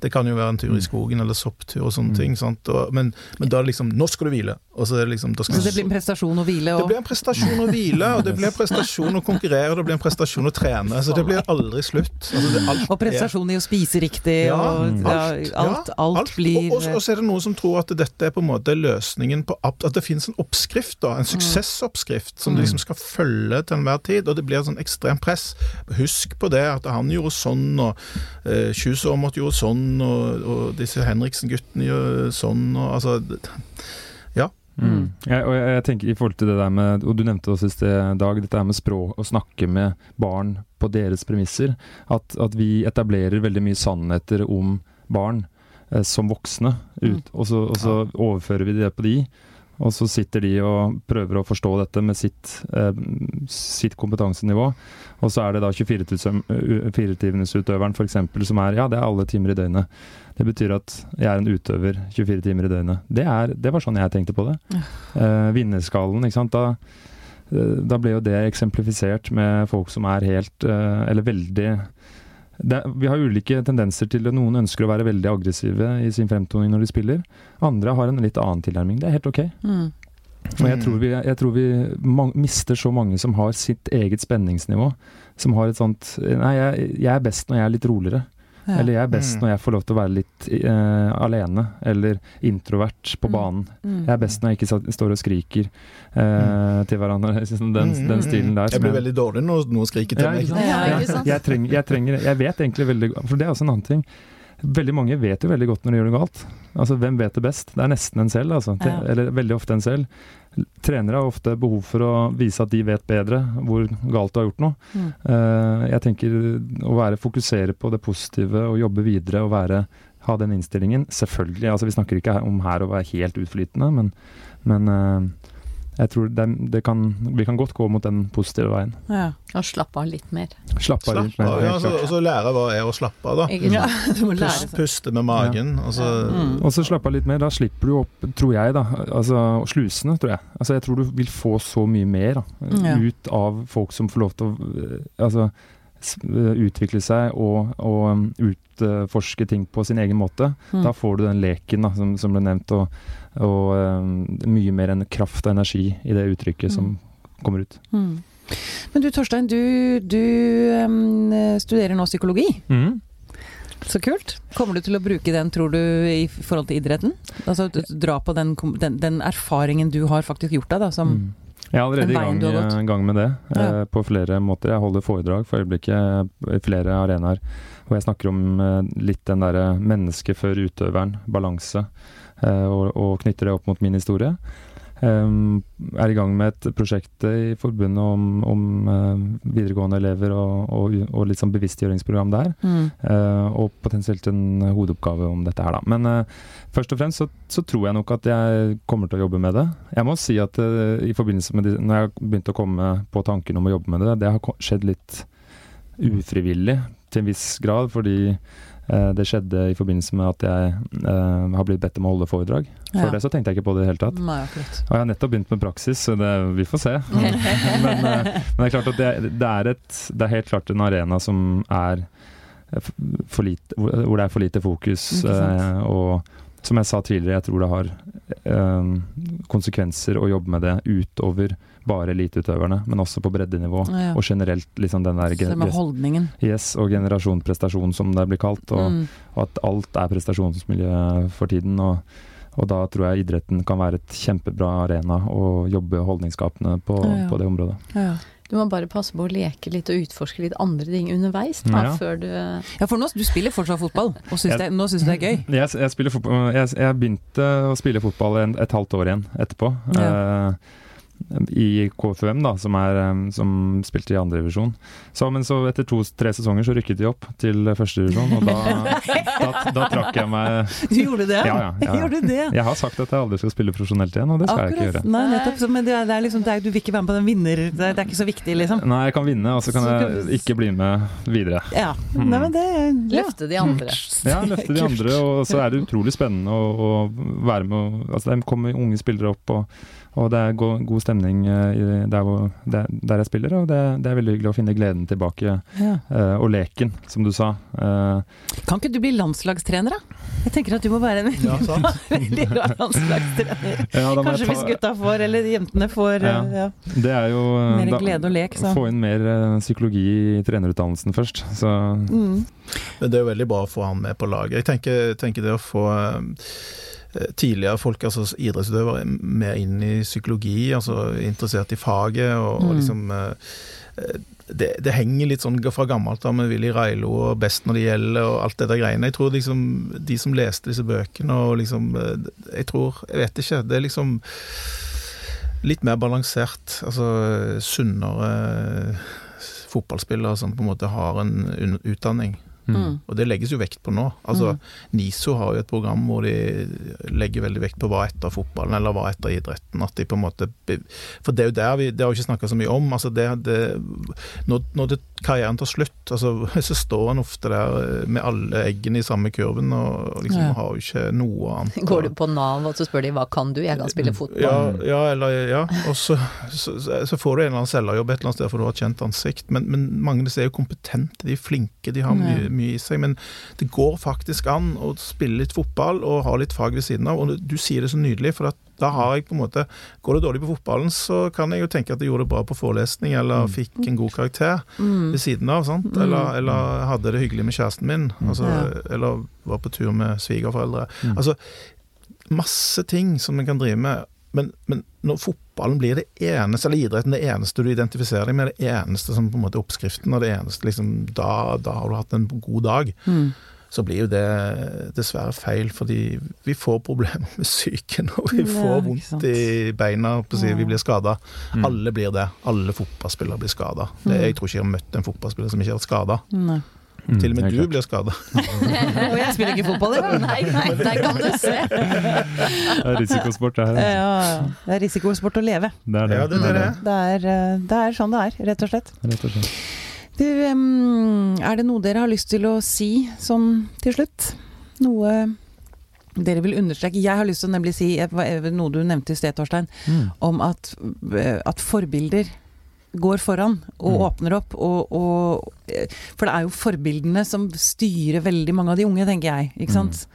Det kan jo være en tur i Mm. skogen eller sopptur og sånne Mm. ting. Og, men, men da det liksom Nå skal du hvile! Og så det liksom skal Så det blir en prestasjon å hvile det blir en prestasjon å hvile, og det blir en prestasjon å konkurrere, og det blir en prestasjon å trene. Så det blir aldri slutt. Altså, det, alt og prestasjon i å spise riktig Ja, og ja, alt. alt, alt, blir og, og, og så er det noen som tror at dette er på en måte løsningen på At det finnes en oppskrift, da, en suksessoppskrift, som du liksom skal følge til enhver tid. Og det blir et sånn ekstremt press. Husk på det, at han gjorde sånn, og uh, Kjus gjorde sånn, og, og disse Henriksen-guttene gjør sånn, og altså Ja. Mm. Jeg, og jeg, jeg tenker i forhold til det der med Og du nevnte også i sted, Dag, dette med språk, å snakke med barn på deres premisser. At, at vi etablerer veldig mye sannheter om barn eh, som voksne, ut, og, så, og så overfører vi det på de. Og så sitter de og prøver å forstå dette med sitt, eh, sitt kompetansenivå. Og så er det da 24-timersutøveren f.eks. som er Ja, det er alle timer i døgnet. Det betyr at jeg er en utøver 24 timer i døgnet. Det, er, det var sånn jeg tenkte på det. Eh, vinnerskallen, ikke sant. Da, eh, da ble jo det eksemplifisert med folk som er helt eh, Eller veldig det, Vi har ulike tendenser til det. Noen ønsker å være veldig aggressive i sin fremtoning når de spiller. Andre har en litt annen tilnærming. Det er helt ok. mm. Og jeg tror vi, jeg tror vi mister så mange som har sitt eget spenningsnivå. Som har et sånt Nei, jeg, jeg er best når jeg er litt roligere. Ja. Eller jeg er best Mm. når jeg får lov til å være litt uh, alene. Eller introvert på Mm. banen. Mm. Jeg er best når jeg ikke står og skriker eh, til hverandre. Liksom Den, Mm, den stilen der. Jeg blir veldig dårlig når noen skriker til Ja, meg. ikke sant? Ja, Ja, ikke sant? Jeg, trenger, jeg trenger Jeg vet egentlig veldig godt For det er også en annen ting. Veldig mange vet jo veldig godt når de gjør det galt. Altså, Hvem vet det best? Det er nesten en selv, altså. Ja. Eller veldig ofte en selv. Trenere har ofte behov for å vise at de vet bedre hvor galt du har gjort noe. Mm. Uh, jeg tenker å være, fokusere på det positive og jobbe videre og være, ha den innstillingen. Selvfølgelig, altså vi snakker ikke om her å være helt utflytende, men, men eh, jeg tror det, det kan, vi kan godt gå mot den positive veien. Ja. Og slappe av litt mer. Slappe av litt mer. Ja, så, og så lære hva er å slappe av, da. Ja, du må lære Pust, puste med magen. Altså, Mm. Og så slappe av litt mer. Da slipper du opp, tror jeg, da, altså slusene, tror jeg. Altså jeg tror du vil få så mye mer da, ut av folk som får lov til å eh, altså, eh, utvikle seg og, og um, utforske ting på sin egen måte. Mm. Da får du den leken da, som, som ble nevnt, og, og um, mye mer enn kraft og energi i det uttrykket som kommer ut. Mm. Men du Torstein, du, du um, studerer nå psykologi. Så kult. Kommer du til å bruke den, tror du, i forhold til idretten? Altså dra på den, den, den erfaringen du har faktisk gjort deg, da, som Mm. Jeg er allerede i gang, i gang med det, Ja. eh, på flere måter. Jeg holder foredrag for øyeblikket i flere arenaer hvor jeg snakker om eh, litt den derre mennesket før utøveren, balanse, eh, og, og knytter det opp mot min historie. Um, er i gang med et prosjekt i forbundet om, om uh, videregående elever og, og, og litt sånn bevisstgjøringsprogram der. mm. Uh, og potensielt en hovedoppgave om dette her, da. Men uh, først og fremst så, så tror jeg nok at jeg kommer til å jobbe med det. Jeg må si at eh, i forbindelse med det, når jeg begynte å komme på tanken om å jobbe med det, det har skjedd litt ufrivillig til en viss grad, fordi eh, det skjedde i forbindelse med at jeg uh, har blitt bedt om å holde foredrag. Før Ja. det så tenkte jeg ikke på det i det hele tatt. Nei. Og jeg har nettopp begynt med praksis, så det, vi får se. men, uh, men det er klart at det, det, er et, det er helt klart en arena som er for lite, hvor det er for lite fokus. Uh. Eh, og som jeg sa tidligere, jeg tror det har eh, konsekvenser å jobbe med det utover bare eliteutøverne, men også på breddenivå. Ja. Og generelt liksom den der Så holdningen. yes, og generasjon prestasjon, som det blir kalt. Og, Mm. og at alt er prestasjonsmiljø for tiden. Og, og da tror jeg idretten kan være et kjempebra arena å jobbe holdningsskapende på, Ja, ja. på det området. Ja. Du må bare passe på å leke litt og utforske litt andre ting underveis, da, Ja. før du ja, for nå, du spiller fortsatt fotball, og syns Jeg- det, nå syns du det er gøy. Jeg, jeg, fotball, jeg, jeg begynte å spille fotball en, et halvt år igjen etterpå. Eh, I KFUM, da, som, er, eh, som spilte i andredivisjon. Men så etter to-tre sesonger så rykket de opp til førstedivisjon, og da, da, da trakk jeg meg Du gjorde det? Ja, ja, ja. Gjorde det? Jeg har sagt at jeg aldri skal spille profesjonelt igjen, og det skal jeg ikke gjøre. Nei, nettopp. Så, men det er, det er liksom, det er, du vil ikke være med på den vinner... Det er, det er ikke så viktig, liksom. Nei, jeg kan vinne, og så kan jeg ikke bli med videre. Ja. Nei, men det ja. løfte de andre. Ja, løfte de andre, og så er det utrolig spennende å, å være med og- Altså, det kommer unge spillere opp, og, og det er go god stemning uh, i der, hvor, der, der jeg spiller, og det, det er veldig hyggelig å finne gleden tilbake, Ja. Uh, og leken, som du sa. Uh, Kan ikke du bli landslagstrener, da? Jeg tenker at du må være en Ja, sant. veldig bra landslagstrener. ja, Kanskje ta... hvis gutta får, eller jentene får Ja. ja. Det er jo mer da- glede og lek, så. Få inn mer psykologi i trenerutdannelsen først. Så Mm. Men det er jo veldig bra å få han med på laget. Jeg tenker, tenker det å få tidligere folk, altså idrettsutøvere, mer inn i psykologi, altså interessert i faget, og, og Mm. liksom eh, det, det henger litt sånn fra gammelt av med Willy Reilo og Best når det gjelder, og alt det der greiene. Jeg tror liksom de som leste disse bøkene og liksom eh, Jeg tror Jeg vet ikke. Det er liksom litt mer balansert. Altså sunnere fotballspillere som på en måte har en utdanning. Mm. Og det legges jo vekt på nå. Altså, Mm. NISO har jo et program hvor de legger veldig vekt på hva etter fotballen, eller hva etter idretten. At de på en måte For det er jo der vi Det har vi ikke snakka så mye om. Altså det, det, når, når det, karrieren tar slutt, altså, så står en ofte der med alle eggene i samme kurven og, liksom Ja. har jo ikke noe annet. Går du på Nav og så spør de hva kan du? Jeg kan spille fotball. Ja, ja, eller, ja. og så, så, så får du en eller annen selgerjobb et eller annet sted for du har et kjent ansikt. Men, men mange av disse er jo kompetente, de er flinke, de har Ja. Mye, i seg. Men det går faktisk an å spille litt fotball og ha litt fag ved siden av. Og du sier det så nydelig, for at da har jeg på en måte Går det dårlig på fotballen, så kan jeg jo tenke at jeg gjorde det bra på forelesning, eller fikk en god karakter Mm. ved siden av. sant? Eller, eller hadde det hyggelig med kjæresten min. Altså, Ja. Eller var på tur med svigerforeldre. Mm. Altså, masse ting som en kan drive med. Men, men når fotballen blir det eneste, eller idretten det eneste du identifiserer deg med, det eneste som på en måte er oppskriften, og det eneste liksom, da, da har du hatt en god dag. Mm. så blir jo det dessverre feil, fordi vi får problemer med psyken, og vi får vondt i beina, på å si, Ja. vi blir skada. Mm. Alle blir det. Alle fotballspillere blir skada. Mm. Jeg tror ikke jeg har møtt en fotballspiller som ikke har vært skada. Mm, Til og med du klart. blir skada. Og jeg spiller ikke fotball engang. Nei, nei, der kan du se! Det er risikosport, det her. Ja, Altså. ja. det er risikosport å leve. Det er det. Ja, det er det. Det er, eh, det er sånn det er, rett og slett. Rett og slett. Du, er det noe dere har lyst til å si sånn til slutt? Noe dere vil understreke? Jeg har lyst til å nemlig si eh, noe du nevnte i sted, Torstein, Mm. om at, eh, at forbilder går foran og Mm. åpner opp. Og, og, eh, for det er jo forbildene som styrer veldig mange av de unge, tenker jeg. Ikke sant?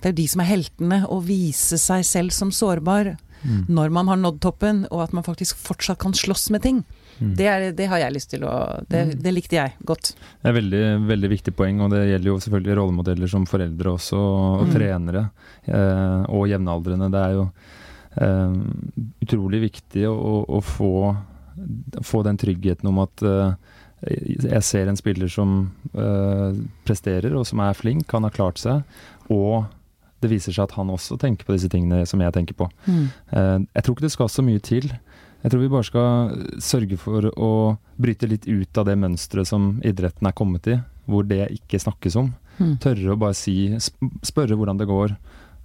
Det er jo de som er heltene, å vise seg selv som sårbar Mm. når man har nådd toppen, og at man faktisk fortsatt kan slåss med ting. Mm. Det, er, det har jeg lyst til å Det, Mm. det likte jeg godt. Det er veldig, veldig viktig poeng, og det gjelder jo selvfølgelig rollemodeller som foreldre også, og Mm. trenere eh, og jevnaldrende. Det er jo eh, utrolig viktig å, å, å få, få den tryggheten om at eh, jeg ser en spiller som eh, presterer, og som er flink, han har klart seg, og det viser seg at han også tenker på disse tingene som jeg tenker på. Eh, Jeg tror ikke det skal så mye til. Jeg tror vi bare skal sørge for å bryte litt ut av det mønsteret som idretten er kommet i, hvor det ikke snakkes om. Mm. Tørre å bare si, spørre hvordan det går,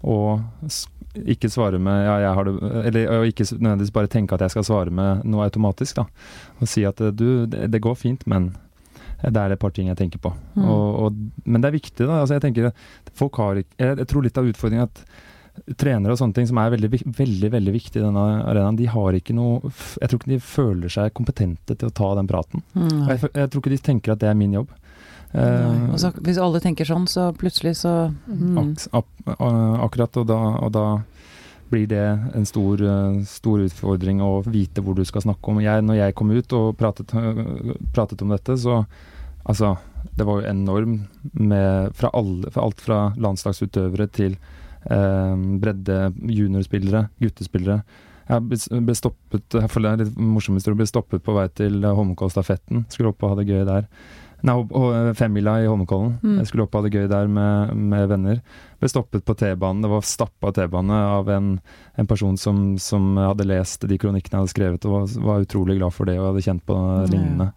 og ikke svare med ja, jeg har det Eller ikke nødvendigvis bare tenke at jeg skal svare med noe automatisk, da. Og si at du, det, det går fint, men det er et par ting jeg tenker på. Mm. Og, og, men det er viktig, da. Altså, jeg tenker folk har ikke jeg, jeg tror litt av utfordringen at trenere og sånne ting som er veldig, veldig veldig viktig i denne arenaen, de har ikke noe Jeg tror ikke de føler seg kompetente til å ta den praten. Mm. jeg, jeg tror ikke de tenker at det er min jobb. Nei. Eh, hvis alle tenker sånn, så plutselig så mm. Ak ak akkurat, og da, og da blir det en stor, eh, stor utfordring å vite hvor du skal snakke om. Jeg, når jeg kom ut og pratet, pratet om dette, så altså Det var jo enorm med fra, alle, fra alt fra landslagsutøvere til eh, bredde juniorspillere, guttespillere. Jeg ble, stoppet jeg føler det er litt morsom historie, ble stoppet på vei til Holmenkollstafetten. Skulle opp og ha det gøy der. Nei, og- og femmila i Holmenkollen. Mm. Jeg skulle opp og ha det gøy der med, med venner. Ble stoppet på T-banen. Det var stappa T-bane av en, en person som, som hadde lest de kronikkene jeg hadde skrevet, og var, var utrolig glad for det og hadde kjent på lignende.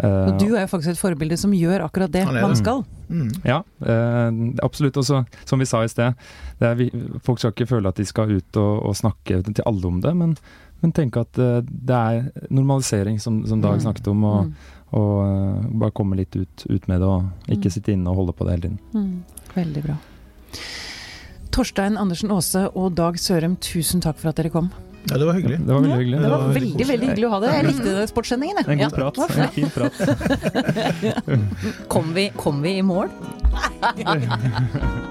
Uh, Og du er jo faktisk et forbilde som gjør akkurat det man skal. Mm. ja, eh, absolutt. Og som vi sa i sted, det er, vi- folk skal ikke føle at de skal ut og, og snakke til alle om det, men, men tenke at eh, det er normalisering, som, som Dag Mm. snakket om, og, Mm. Og eh, bare komme litt ut, ut med det, og ikke Mm. sitte inne og holde på det hele tiden. Mm. Veldig bra. Torstein Andersen Aase og Dag Sørum, tusen takk for at dere kom. Ja, det var hyggelig. Det var veldig Ja, hyggelig. Det var veldig veldig, veldig hyggelig å ha deg. Jeg likte det sportssendingen, jeg. En god prat. Ja, En fin prat. Kom vi, kom vi i mål?